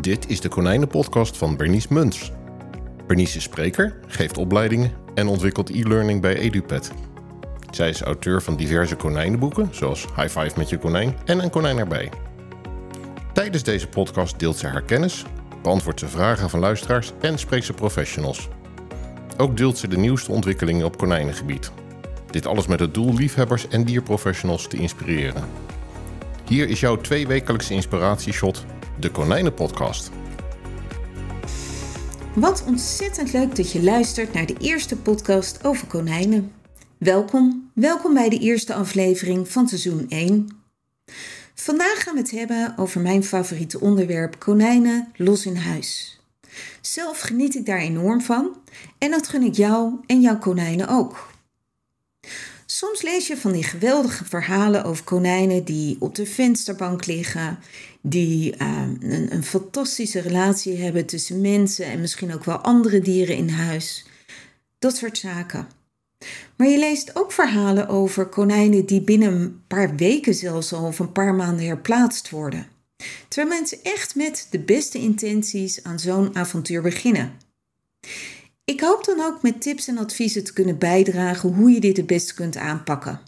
Dit is de Konijnenpodcast van Bernice Muns. Bernice is spreker, geeft opleidingen en ontwikkelt e-learning bij EduPet. Zij is auteur van diverse konijnenboeken, zoals High Five met je konijn en Een konijn erbij. Tijdens deze podcast deelt ze haar kennis, beantwoordt ze vragen van luisteraars en spreekt ze professionals. Ook deelt ze de nieuwste ontwikkelingen op konijnengebied. Dit alles met het doel liefhebbers en dierprofessionals te inspireren. Hier is jouw tweewekelijkse inspiratieshot, de Konijnenpodcast. Wat ontzettend leuk dat je luistert naar de eerste podcast over konijnen. Welkom, welkom bij de eerste aflevering van seizoen 1. Vandaag gaan we het hebben over mijn favoriete onderwerp konijnen los in huis. Zelf geniet ik daar enorm van en dat gun ik jou en jouw konijnen ook. Soms lees je van die geweldige verhalen over konijnen die op de vensterbank liggen, die uh, een, een fantastische relatie hebben tussen mensen en misschien ook wel andere dieren in huis. Dat soort zaken. Maar je leest ook verhalen over konijnen die binnen een paar weken zelfs al of een paar maanden herplaatst worden. Terwijl mensen echt met de beste intenties aan zo'n avontuur beginnen. Ik hoop dan ook met tips en adviezen te kunnen bijdragen hoe je dit het beste kunt aanpakken.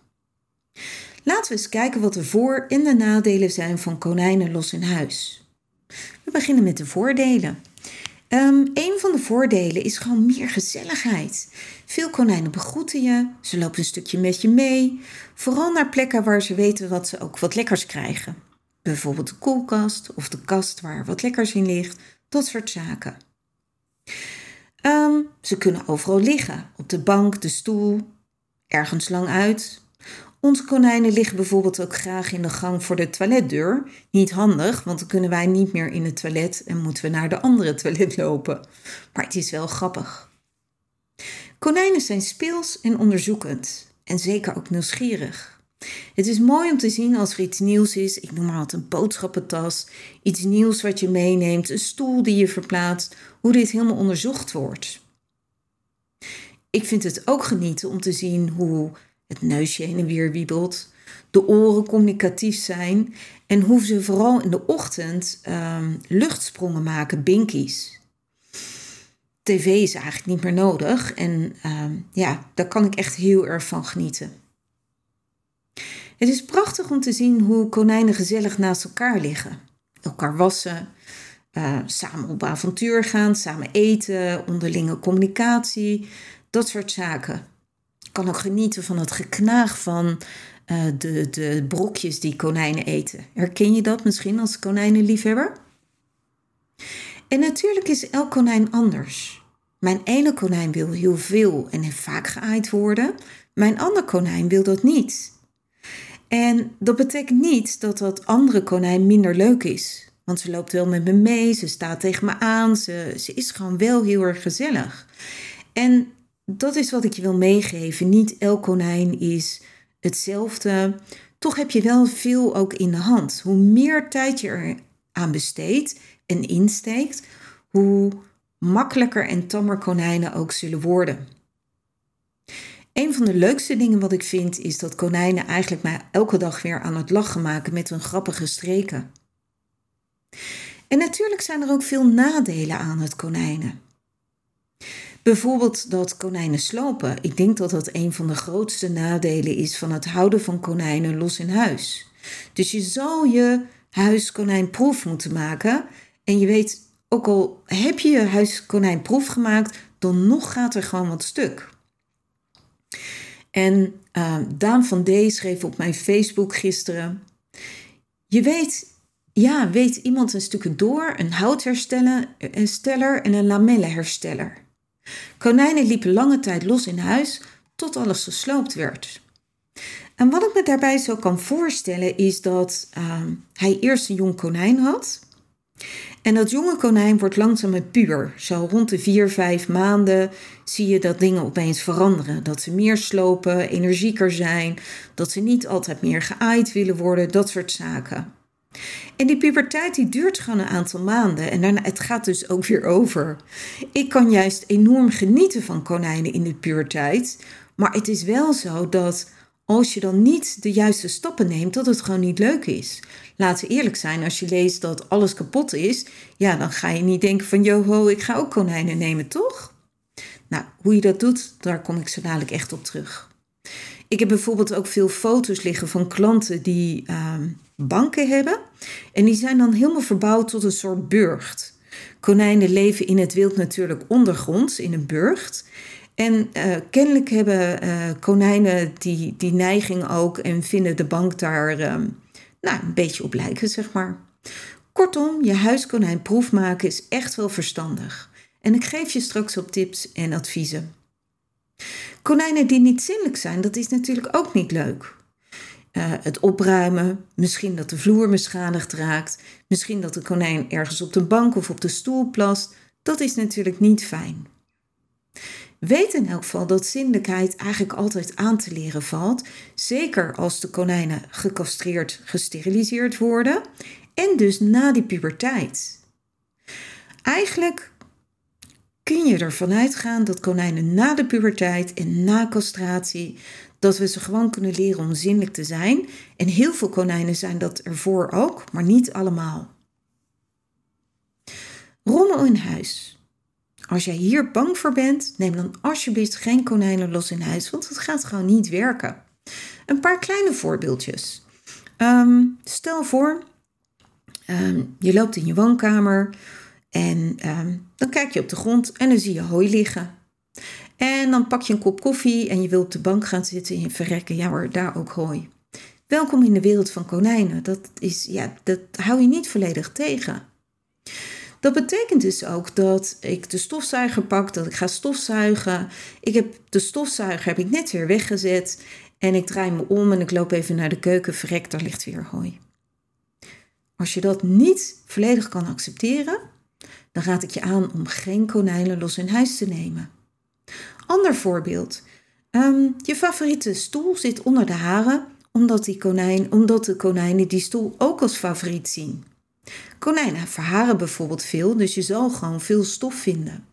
Laten we eens kijken wat de voor- en de nadelen zijn van konijnen los in huis. We beginnen met de voordelen. Um, een van de voordelen is gewoon meer gezelligheid. Veel konijnen begroeten je, ze lopen een stukje met je mee, vooral naar plekken waar ze weten dat ze ook wat lekkers krijgen. Bijvoorbeeld de koelkast of de kast waar wat lekkers in ligt, dat soort zaken. Um, ze kunnen overal liggen, op de bank, de stoel, ergens lang uit. Onze konijnen liggen bijvoorbeeld ook graag in de gang voor de toiletdeur. Niet handig, want dan kunnen wij niet meer in het toilet en moeten we naar de andere toilet lopen. Maar het is wel grappig. Konijnen zijn speels en onderzoekend en zeker ook nieuwsgierig. Het is mooi om te zien als er iets nieuws is. Ik noem maar altijd een boodschappentas. Iets nieuws wat je meeneemt. Een stoel die je verplaatst. Hoe dit helemaal onderzocht wordt. Ik vind het ook genieten om te zien hoe het neusje heen en weer wiebelt. De oren communicatief zijn. En hoe ze vooral in de ochtend um, luchtsprongen maken, binkies. TV is eigenlijk niet meer nodig. En um, ja, daar kan ik echt heel erg van genieten. Het is prachtig om te zien hoe konijnen gezellig naast elkaar liggen. Elkaar wassen, uh, samen op avontuur gaan, samen eten, onderlinge communicatie, dat soort zaken. Ik kan ook genieten van het geknaag van uh, de, de brokjes die konijnen eten. Herken je dat misschien als konijnenliefhebber? En natuurlijk is elk konijn anders. Mijn ene konijn wil heel veel en vaak geaaid worden. Mijn ander konijn wil dat niet. En dat betekent niet dat dat andere konijn minder leuk is. Want ze loopt wel met me mee, ze staat tegen me aan, ze, ze is gewoon wel heel erg gezellig. En dat is wat ik je wil meegeven. Niet elk konijn is hetzelfde. Toch heb je wel veel ook in de hand. Hoe meer tijd je er aan besteedt en insteekt, hoe makkelijker en tammer konijnen ook zullen worden. Een van de leukste dingen wat ik vind is dat konijnen eigenlijk mij elke dag weer aan het lachen maken met hun grappige streken. En natuurlijk zijn er ook veel nadelen aan het konijnen. Bijvoorbeeld dat konijnen slopen. Ik denk dat dat een van de grootste nadelen is van het houden van konijnen los in huis. Dus je zal je huiskonijn proef moeten maken. En je weet, ook al heb je je huiskonijn proef gemaakt, dan nog gaat er gewoon wat stuk. En uh, Daan van D schreef op mijn Facebook gisteren: Je weet, ja, weet iemand een stukje door, een houthersteller en een lamellenhersteller. Konijnen liepen lange tijd los in huis tot alles gesloopt werd. En wat ik me daarbij zo kan voorstellen is dat uh, hij eerst een jong konijn had. En dat jonge konijn wordt langzaam puur. Zo rond de vier, vijf maanden zie je dat dingen opeens veranderen. Dat ze meer slopen, energieker zijn, dat ze niet altijd meer geaaid willen worden, dat soort zaken. En die puberteit die duurt gewoon een aantal maanden en daarna het gaat dus ook weer over. Ik kan juist enorm genieten van konijnen in de puberteit, maar het is wel zo dat als je dan niet de juiste stappen neemt, dat het gewoon niet leuk is. Laten we eerlijk zijn, als je leest dat alles kapot is, ja, dan ga je niet denken van, joho, ik ga ook konijnen nemen, toch? Nou, hoe je dat doet, daar kom ik zo dadelijk echt op terug. Ik heb bijvoorbeeld ook veel foto's liggen van klanten die ehm, banken hebben. En die zijn dan helemaal verbouwd tot een soort burcht. Konijnen leven in het wild natuurlijk ondergronds, in een burcht. En uh, kennelijk hebben uh, konijnen die, die neiging ook en vinden de bank daar uh, nou, een beetje op lijken, zeg maar. Kortom, je huiskonijn proef maken is echt wel verstandig. En ik geef je straks op tips en adviezen. Konijnen die niet zinnelijk zijn, dat is natuurlijk ook niet leuk. het opruimen, misschien dat de vloer beschadigd raakt, misschien dat de konijn ergens op de bank of op de stoel plast, dat is natuurlijk niet fijn. Weet in elk geval dat zindelijkheid eigenlijk altijd aan te leren valt. Zeker als de konijnen gecastreerd, gesteriliseerd worden. En dus na die puberteit. Eigenlijk kun je ervan uitgaan dat konijnen na de puberteit en na castratie. dat we ze gewoon kunnen leren om zinnelijk te zijn. En heel veel konijnen zijn dat ervoor ook, maar niet allemaal. Rommel in huis. Als jij hier bang voor bent, neem dan alsjeblieft geen konijnen los in huis, want het gaat gewoon niet werken. Een paar kleine voorbeeldjes. Ehm, stel voor, ehm, je loopt in je woonkamer en ehm, dan kijk je op de grond en dan zie je hooi liggen. En dan pak je een kop koffie en je wilt op de bank gaan zitten en je verrekken, ja hoor, daar ook hooi. Welkom in de wereld van konijnen. Dat, is, ja, dat hou je niet volledig tegen. Dat betekent dus ook dat ik de stofzuiger pak, dat ik ga stofzuigen. Ik heb de stofzuiger heb ik net weer weggezet en ik draai me om en ik loop even naar de keuken, verrek, daar ligt weer hooi. Als je dat niet volledig kan accepteren, dan raad ik je aan om geen konijnen los in huis te nemen. Ander voorbeeld. Ehm, je favoriete stoel zit onder de haren omdat, die konijn, omdat de konijnen die stoel ook als favoriet zien. Konijnen verharen bijvoorbeeld veel, dus je zal gewoon veel stof vinden.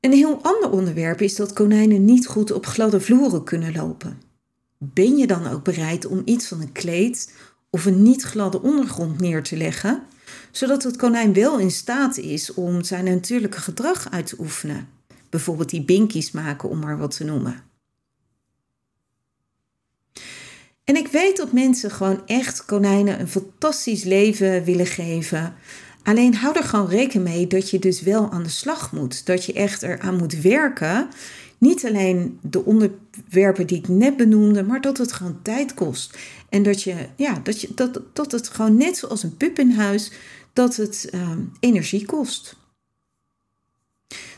Een heel ander onderwerp is dat konijnen niet goed op gladde vloeren kunnen lopen. Ben je dan ook bereid om iets van een kleed of een niet gladde ondergrond neer te leggen, zodat het konijn wel in staat is om zijn natuurlijke gedrag uit te oefenen? Bijvoorbeeld die binkies maken, om maar wat te noemen. En ik weet dat mensen gewoon echt konijnen een fantastisch leven willen geven. Alleen hou er gewoon rekening mee dat je dus wel aan de slag moet. Dat je echt eraan moet werken. Niet alleen de onderwerpen die ik net benoemde, maar dat het gewoon tijd kost. En dat, je, ja, dat, je, dat, dat het gewoon net zoals een pup in huis, dat het ehm, energie kost.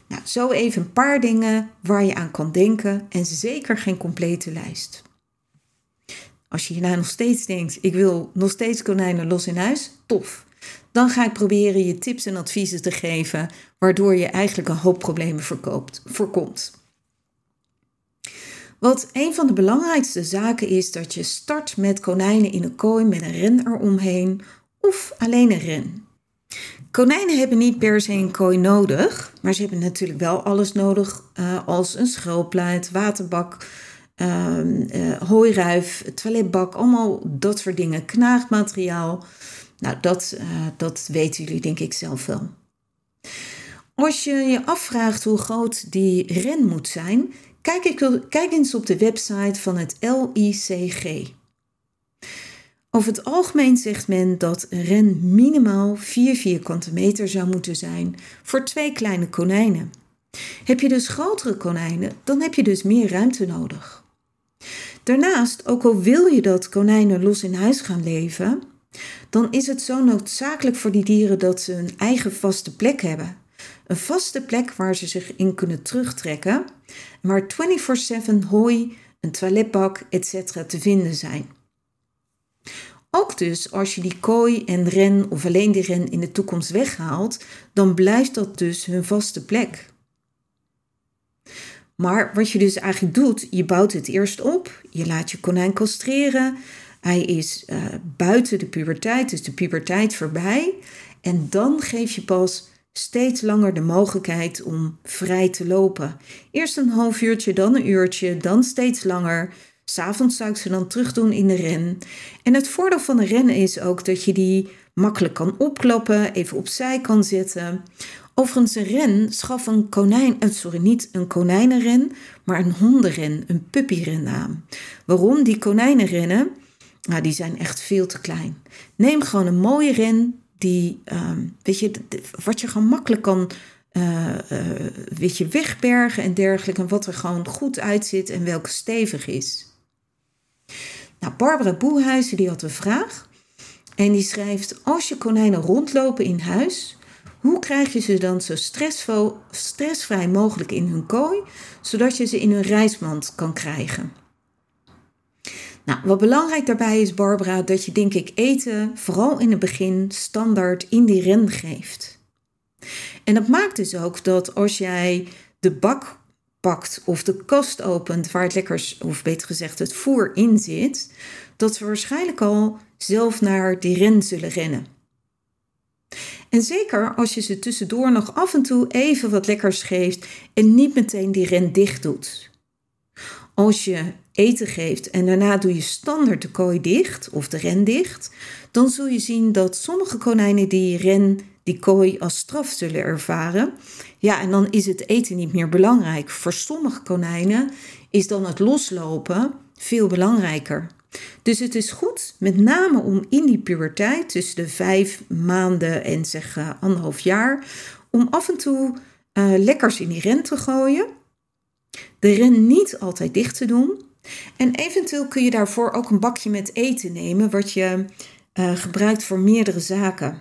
Nou, zo even een paar dingen waar je aan kan denken en zeker geen complete lijst. Als je hierna nog steeds denkt, ik wil nog steeds konijnen los in huis, tof. Dan ga ik proberen je tips en adviezen te geven, waardoor je eigenlijk een hoop problemen voorkomt. Wat een van de belangrijkste zaken is dat je start met konijnen in een kooi met een ren eromheen of alleen een ren. Konijnen hebben niet per se een kooi nodig, maar ze hebben natuurlijk wel alles nodig uh, als een schuilplaat, waterbak, uh, hooiruif, toiletbak, allemaal dat soort dingen. Knaagmateriaal. Nou, dat, uh, dat weten jullie denk ik zelf wel. Als je je afvraagt hoe groot die ren moet zijn, kijk, ik, kijk eens op de website van het LICG. Over het algemeen zegt men dat een ren minimaal 4 vierkante meter zou moeten zijn voor twee kleine konijnen. Heb je dus grotere konijnen, dan heb je dus meer ruimte nodig. Daarnaast, ook al wil je dat konijnen los in huis gaan leven, dan is het zo noodzakelijk voor die dieren dat ze een eigen vaste plek hebben. Een vaste plek waar ze zich in kunnen terugtrekken, waar 24/7 hooi, een toiletbak, etc. te vinden zijn. Ook dus als je die kooi en ren of alleen die ren in de toekomst weghaalt, dan blijft dat dus hun vaste plek. Maar wat je dus eigenlijk doet, je bouwt het eerst op. Je laat je konijn castreren. Hij is uh, buiten de puberteit, dus de puberteit voorbij. En dan geef je pas steeds langer de mogelijkheid om vrij te lopen. Eerst een half uurtje, dan een uurtje, dan steeds langer. S'avonds zou ik ze dan terug doen in de ren. En het voordeel van de rennen is ook dat je die makkelijk kan opklappen, even opzij kan zetten. Overigens, een ren schaf een konijn, eh, sorry, niet een konijnenren, maar een hondenren, een puppyren aan. Waarom? Die konijnenrennen, nou, die zijn echt veel te klein. Neem gewoon een mooie ren, die, ehm, weet je, wat je gewoon makkelijk kan uh, uh, weet je, wegbergen en dergelijke. En wat er gewoon goed uitzit en welke stevig is. Nou, Barbara Boehuizen die had een vraag. En die schrijft: Als je konijnen rondlopen in huis, hoe krijg je ze dan zo stressvrij mogelijk in hun kooi, zodat je ze in hun reismand kan krijgen? Nou, wat belangrijk daarbij is, Barbara, dat je denk ik eten vooral in het begin standaard in die ren geeft. En dat maakt dus ook dat als jij de bak pakt of de kast opent waar het lekkers, of beter gezegd het voer in zit, dat ze waarschijnlijk al zelf naar die ren zullen rennen. En zeker als je ze tussendoor nog af en toe even wat lekkers geeft en niet meteen die ren dicht doet. Als je eten geeft en daarna doe je standaard de kooi dicht of de ren dicht, dan zul je zien dat sommige konijnen die ren, die kooi als straf zullen ervaren. Ja, en dan is het eten niet meer belangrijk. Voor sommige konijnen is dan het loslopen veel belangrijker. Dus het is goed, met name om in die puberteit, tussen de vijf maanden en zeg uh, anderhalf jaar, om af en toe uh, lekkers in die ren te gooien. De ren niet altijd dicht te doen. En eventueel kun je daarvoor ook een bakje met eten nemen, wat je uh, gebruikt voor meerdere zaken.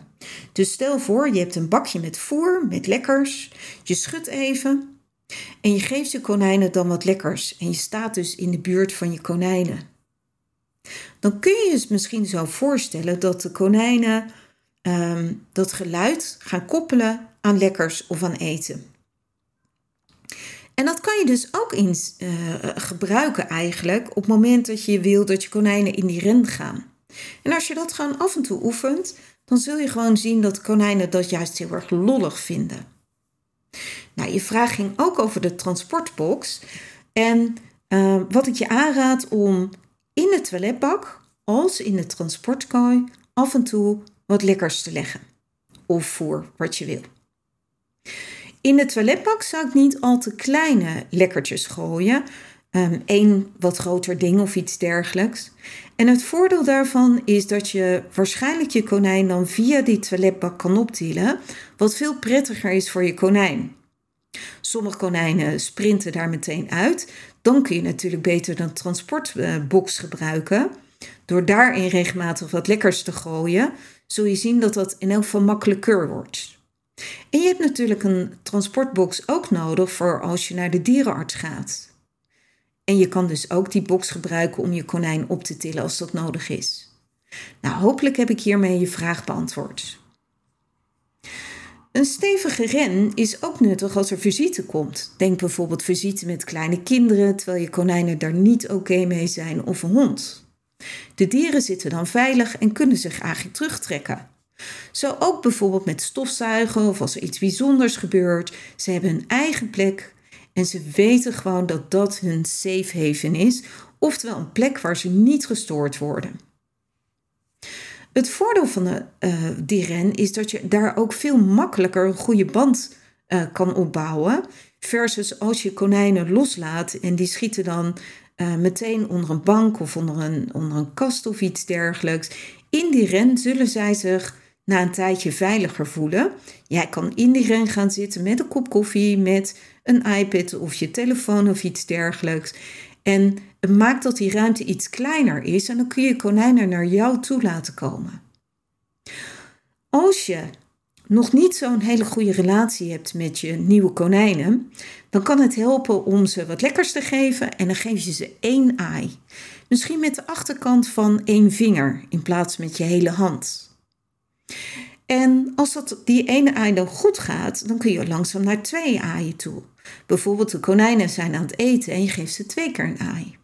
Dus stel voor, je hebt een bakje met voer, met lekkers. Je schudt even en je geeft je konijnen dan wat lekkers. En je staat dus in de buurt van je konijnen dan kun je je misschien zo voorstellen dat de konijnen um, dat geluid gaan koppelen aan lekkers of aan eten. En dat kan je dus ook in, uh, gebruiken eigenlijk op het moment dat je wil dat je konijnen in die ren gaan. En als je dat gewoon af en toe oefent, dan zul je gewoon zien dat konijnen dat juist heel erg lollig vinden. Nou, je vraag ging ook over de transportbox. En uh, wat ik je aanraad om in de toiletbak als in de transportkooi af en toe wat lekkers te leggen. Of voor wat je wil. In de toiletbak zou ik niet al te kleine lekkertjes gooien. Eén ehm, wat groter ding of iets dergelijks. En het voordeel daarvan is dat je waarschijnlijk je konijn dan via die toiletbak kan optillen, wat veel prettiger is voor je konijn. Sommige konijnen sprinten daar meteen uit. Dan kun je natuurlijk beter een transportbox gebruiken. Door daarin regelmatig wat lekkers te gooien, zul je zien dat dat in elk geval makkelijker wordt. En je hebt natuurlijk een transportbox ook nodig voor als je naar de dierenarts gaat. En je kan dus ook die box gebruiken om je konijn op te tillen als dat nodig is. Nou, hopelijk heb ik hiermee je vraag beantwoord. Een stevige ren is ook nuttig als er visite komt. Denk bijvoorbeeld visite met kleine kinderen terwijl je konijnen daar niet oké mee zijn of een hond. De dieren zitten dan veilig en kunnen zich eigenlijk terugtrekken. Zo ook bijvoorbeeld met stofzuigen of als er iets bijzonders gebeurt. Ze hebben een eigen plek en ze weten gewoon dat dat hun safe haven is, oftewel een plek waar ze niet gestoord worden. Het voordeel van de, uh, die ren is dat je daar ook veel makkelijker een goede band uh, kan opbouwen. Versus als je konijnen loslaat en die schieten dan uh, meteen onder een bank of onder een, onder een kast of iets dergelijks. In die ren zullen zij zich na een tijdje veiliger voelen. Jij kan in die ren gaan zitten met een kop koffie, met een iPad of je telefoon of iets dergelijks. En het maakt dat die ruimte iets kleiner is en dan kun je konijnen naar jou toe laten komen. Als je nog niet zo'n hele goede relatie hebt met je nieuwe konijnen, dan kan het helpen om ze wat lekkers te geven en dan geef je ze één aai. Misschien met de achterkant van één vinger in plaats met je hele hand. En als dat die ene aai dan goed gaat, dan kun je langzaam naar twee aaien toe. Bijvoorbeeld de konijnen zijn aan het eten en je geeft ze twee keer een aai.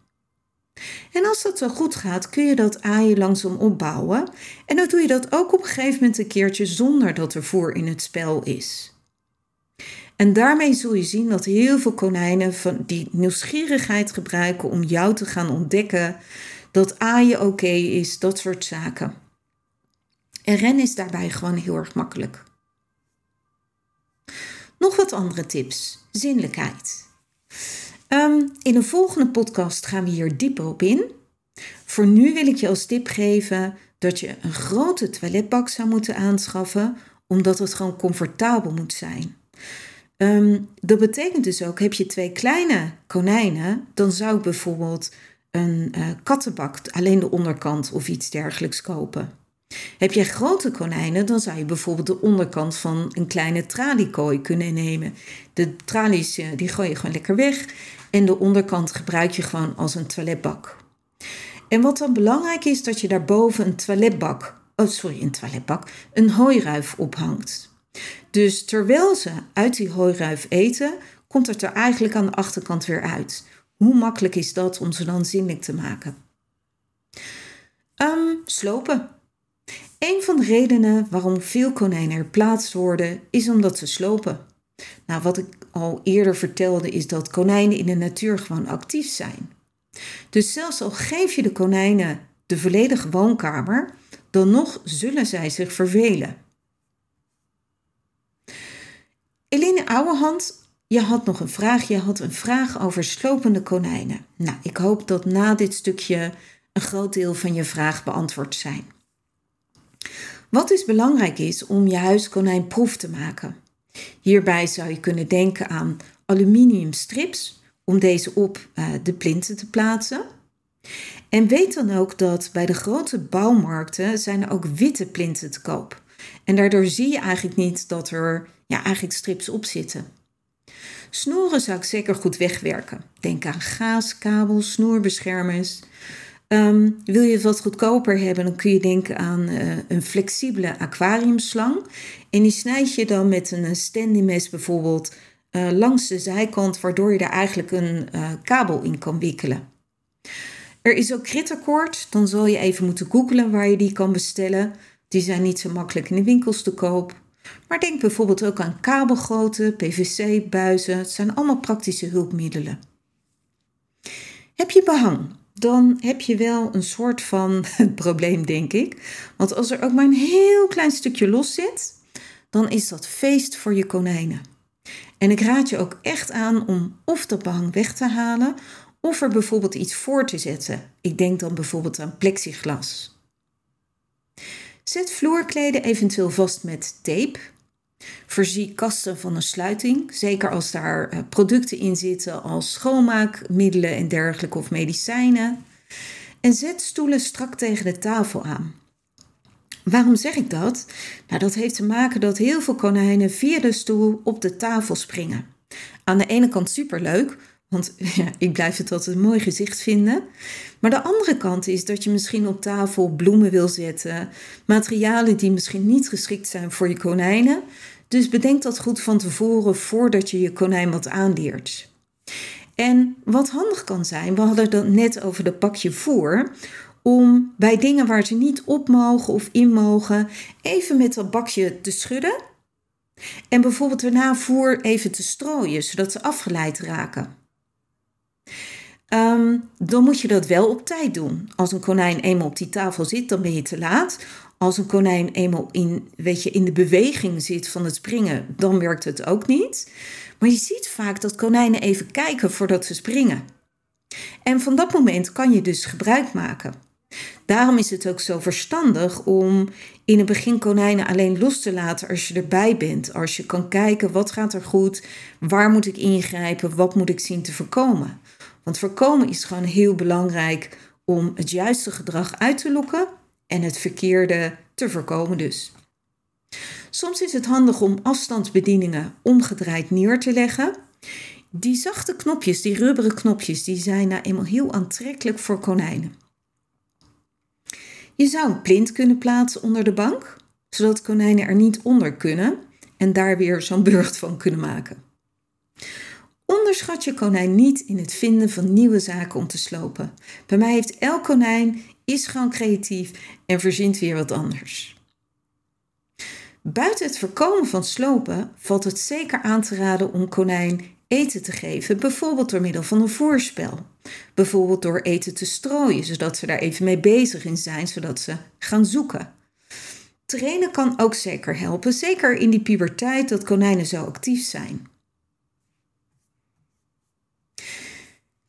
En als dat zo goed gaat, kun je dat aaien langzaam opbouwen. En dan doe je dat ook op een gegeven moment een keertje zonder dat er voer in het spel is. En daarmee zul je zien dat heel veel konijnen van die nieuwsgierigheid gebruiken om jou te gaan ontdekken dat A je oké is, dat soort zaken. En rennen is daarbij gewoon heel erg makkelijk. Nog wat andere tips. Zinnelijkheid. Ehm, in een volgende podcast gaan we hier dieper op in. Voor nu wil ik je als tip geven dat je een grote toiletbak zou moeten aanschaffen, omdat het gewoon comfortabel moet zijn. Ehm, dat betekent dus ook, heb je twee kleine konijnen, dan zou ik bijvoorbeeld een uh, kattenbak, alleen de onderkant of iets dergelijks kopen. Heb je grote konijnen, dan zou je bijvoorbeeld de onderkant van een kleine traliekooi kunnen nemen. De tralies eh, die gooi je gewoon lekker weg en de onderkant gebruik je gewoon als een toiletbak. En wat dan belangrijk is, dat je daarboven een toiletbak, oh sorry, een toiletbak, een hooiruif ophangt. Dus terwijl ze uit die hooiruif eten, komt het er eigenlijk aan de achterkant weer uit. Hoe makkelijk is dat om ze dan zinnelijk te maken? Um, slopen. Een van de redenen waarom veel konijnen er plaatst worden, is omdat ze slopen. Nou, wat ik al eerder vertelde, is dat konijnen in de natuur gewoon actief zijn. Dus zelfs al geef je de konijnen de volledige woonkamer, dan nog zullen zij zich vervelen. Eline Ouwehand, je had nog een vraag. Je had een vraag over slopende konijnen. Nou, ik hoop dat na dit stukje een groot deel van je vraag beantwoord zijn. Wat dus belangrijk is om je huiskonijn proef te maken. Hierbij zou je kunnen denken aan aluminium strips om deze op uh, de plinten te plaatsen. En weet dan ook dat bij de grote bouwmarkten zijn er ook witte plinten te koop. En daardoor zie je eigenlijk niet dat er ja, eigenlijk strips op zitten. Snoeren zou ik zeker goed wegwerken. Denk aan gaas, kabels, snoerbeschermers. Um, wil je het wat goedkoper hebben, dan kun je denken aan uh, een flexibele aquariumslang. En die snijd je dan met een standy mes bijvoorbeeld uh, langs de zijkant, waardoor je daar eigenlijk een kabel in kan wikkelen. Er is ook kritterkoord, dan zal je even moeten googlen waar je die kan bestellen. Die zijn niet zo makkelijk in de winkels te koop. Maar denk bijvoorbeeld ook aan kabelgrootte, PVC, buizen. Het zijn allemaal praktische hulpmiddelen. Heb je behang? Dan heb je wel een soort van probleem, denk ik. Want als er ook maar een heel klein stukje los zit, dan is dat feest voor je konijnen. En ik raad je ook echt aan om of dat behang weg te halen, of er bijvoorbeeld iets voor te zetten. Ik denk dan bijvoorbeeld aan plexiglas. Zet vloerkleden eventueel vast met tape. Voorzie kasten van een sluiting, zeker als daar eh, producten in zitten als schoonmaakmiddelen en dergelijke of medicijnen. En zet stoelen strak tegen de tafel aan. Waarom zeg ik dat? Nou, dat heeft te maken dat heel veel konijnen via de stoel op de tafel springen. Aan de ene kant superleuk, want ja, ik blijf het altijd een mooi gezicht vinden. Maar de andere kant is dat je misschien op tafel bloemen wil zetten, materialen die misschien niet geschikt zijn voor je konijnen. Dus bedenk dat goed van tevoren voordat je je konijn wat aanleert. En wat handig kan zijn, we hadden het net over de pakje voer, om bij dingen waar ze niet op mogen of in mogen, even met dat bakje te schudden. En bijvoorbeeld daarna voer even te strooien, zodat ze afgeleid raken. Ehm, dan moet je dat wel op tijd doen. Als een konijn eenmaal op die tafel zit, dan ben je te laat. Als een konijn eenmaal in, weet je, in de beweging zit van het springen, dan werkt het ook niet. Maar je ziet vaak dat konijnen even kijken voordat ze springen. En van dat moment kan je dus gebruik maken. Daarom is het ook zo verstandig om in het begin konijnen alleen los te laten als je erbij bent. Als je kan kijken wat gaat er goed, waar moet ik ingrijpen, wat moet ik zien te voorkomen. Want voorkomen is gewoon heel belangrijk om het juiste gedrag uit te lokken en het verkeerde te voorkomen dus. Soms is het handig om afstandsbedieningen omgedraaid neer te leggen. Die zachte knopjes, die rubberen knopjes, die zijn nou eenmaal heel aantrekkelijk voor konijnen. Je zou een plint kunnen plaatsen onder de bank, zodat konijnen er niet onder kunnen en daar weer zo'n burcht van kunnen maken. Onderschat je konijn niet in het vinden van nieuwe zaken om te slopen. Bij mij heeft elk konijn is gewoon creatief en verzint weer wat anders. Buiten het voorkomen van slopen valt het zeker aan te raden om konijn eten te geven, bijvoorbeeld door middel van een voorspel. Bijvoorbeeld door eten te strooien, zodat ze daar even mee bezig in zijn, zodat ze gaan zoeken. Trainen kan ook zeker helpen, zeker in die puberteit dat konijnen zo actief zijn.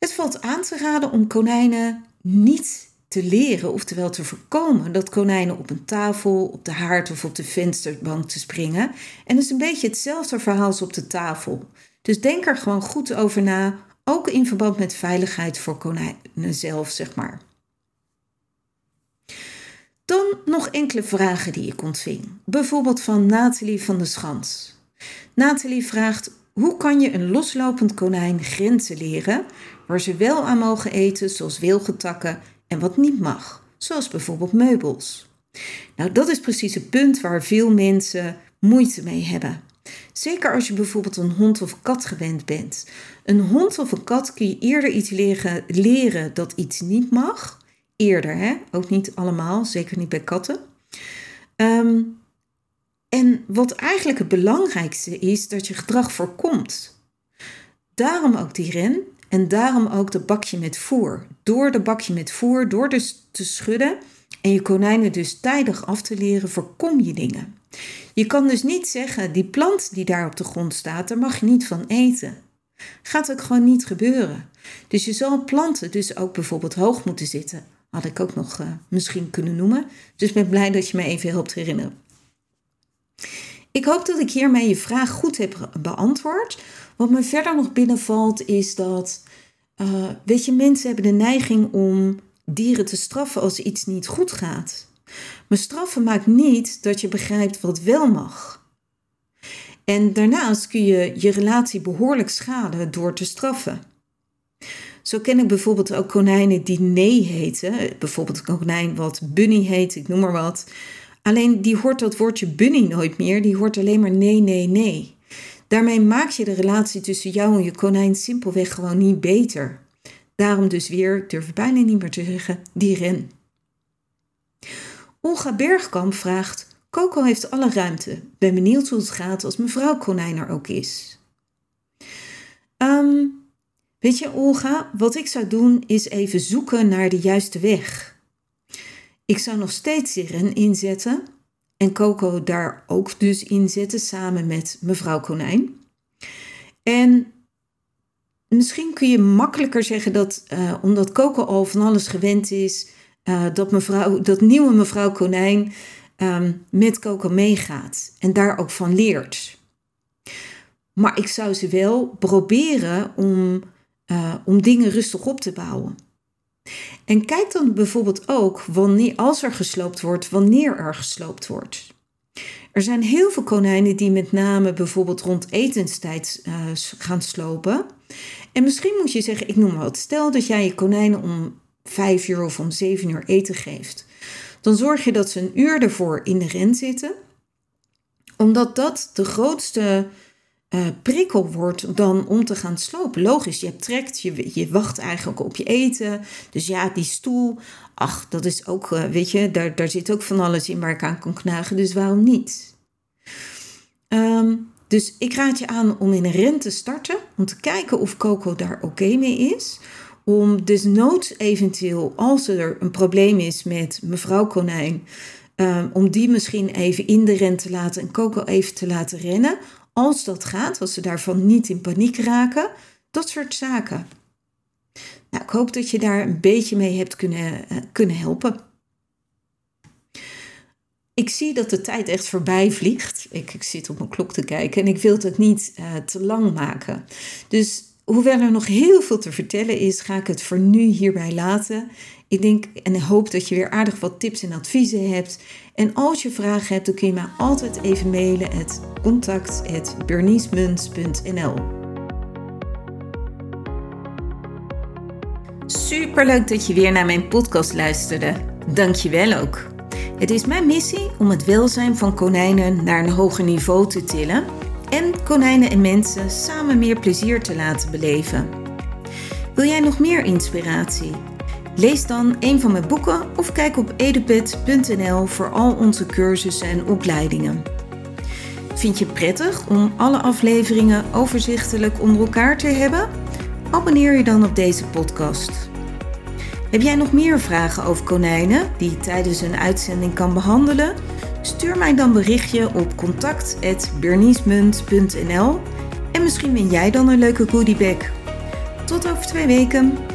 Het valt aan te raden om konijnen niet te leren, oftewel te voorkomen, dat konijnen op een tafel, op de haard of op de vensterbank te springen. En dat is een beetje hetzelfde verhaal als op de tafel. Dus denk er gewoon goed over na, ook in verband met veiligheid voor konijnen zelf, zeg maar. Dan nog enkele vragen die ik ontving. Bijvoorbeeld van Nathalie van de Schans. Nathalie vraagt: hoe kan je een loslopend konijn grenzen leren waar ze wel aan mogen eten, zoals wilgetakken, en wat niet mag, zoals bijvoorbeeld meubels? Nou, dat is precies het punt waar veel mensen moeite mee hebben. Zeker als je bijvoorbeeld een hond of kat gewend bent. Een hond of een kat kun je eerder iets leren, leren dat iets niet mag. Eerder, hè? ook niet allemaal, zeker niet bij katten. Ehm, en wat eigenlijk het belangrijkste is, dat je gedrag voorkomt. Daarom ook die ren en daarom ook dat bakje met voer. Door de bakje met voer, door dus te schudden en je konijnen dus tijdig af te leren, voorkom je dingen. Je kan dus niet zeggen, die plant die daar op de grond staat, daar mag je niet van eten. Gaat ook gewoon niet gebeuren. Dus je zal planten dus ook bijvoorbeeld hoog moeten zitten. Had ik ook nog uh, misschien kunnen noemen. Dus ben blij dat je me even helpt herinneren. Ik hoop dat ik hiermee je vraag goed heb beantwoord. Wat me verder nog binnenvalt is dat, uh, weet je, mensen hebben de neiging om dieren te straffen als iets niet goed gaat. Maar straffen maakt niet dat je begrijpt wat wel mag. En daarnaast kun je je relatie behoorlijk schaden door te straffen. Zo ken ik bijvoorbeeld ook konijnen die nee heten. Bijvoorbeeld een konijn wat Bunny heet, ik noem maar wat. Alleen die hoort dat woordje Bunny nooit meer, die hoort alleen maar nee, nee, nee. Daarmee maak je de relatie tussen jou en je konijn simpelweg gewoon niet beter. Daarom dus weer, durf ik bijna niet meer te zeggen, die ren. Olga Bergkamp vraagt: Coco heeft alle ruimte. Ben benieuwd hoe het gaat als mevrouw konijn er ook is. Um, weet je, Olga, wat ik zou doen is even zoeken naar de juiste weg. Ik zou nog steeds Siren inzetten en Coco daar ook dus inzetten samen met mevrouw Konijn. En misschien kun je makkelijker zeggen dat uh, omdat Coco al van alles gewend is, uh, dat, mevrouw, dat nieuwe mevrouw Konijn um, met Coco meegaat en daar ook van leert. Maar ik zou ze wel proberen om, uh, om dingen rustig op te bouwen. En kijk dan bijvoorbeeld ook wanneer, als er gesloopt wordt, wanneer er gesloopt wordt. Er zijn heel veel konijnen die met name bijvoorbeeld rond etenstijd uh, gaan slopen. En misschien moet je zeggen, ik noem maar wat. Stel dat jij je konijnen om vijf uur of om zeven uur eten geeft. Dan zorg je dat ze een uur ervoor in de ren zitten. Omdat dat de grootste uh, prikkel wordt dan om te gaan slopen. Logisch, je hebt trekt, je, je wacht eigenlijk op je eten. Dus ja, die stoel, ach, dat is ook, uh, weet je, daar, daar zit ook van alles in waar ik aan kan knagen. Dus waarom niet? Um, dus ik raad je aan om in een ren te starten, om te kijken of Coco daar oké mee is. Om desnoods eventueel, als er een probleem is met mevrouw Konijn, um, om die misschien even in de ren te laten en Coco even te laten rennen als dat gaat, als ze daarvan niet in paniek raken, dat soort zaken. Nou, ik hoop dat je daar een beetje mee hebt kunnen, uh, kunnen helpen. Ik zie dat de tijd echt voorbij vliegt. Ik, ik zit op mijn klok te kijken en ik wil het niet uh, te lang maken. Dus hoewel er nog heel veel te vertellen is, ga ik het voor nu hierbij laten. Ik denk en hoop dat je weer aardig wat tips en adviezen hebt. En als je vragen hebt, dan kun je mij altijd even mailen at contact.berniesmuns.nl Superleuk dat je weer naar mijn podcast luisterde. Dank je wel ook. Het is mijn missie om het welzijn van konijnen naar een hoger niveau te tillen en konijnen en mensen samen meer plezier te laten beleven. Wil jij nog meer inspiratie? Lees dan een van mijn boeken of kijk op edupet.nl voor al onze cursussen en opleidingen. Vind je prettig om alle afleveringen overzichtelijk onder elkaar te hebben? Abonneer je dan op deze podcast. Heb jij nog meer vragen over konijnen die je tijdens een uitzending kan behandelen? Stuur mij dan berichtje op contact.berniesmunt.nl en misschien win jij dan een leuke goodiebag. Tot over twee weken.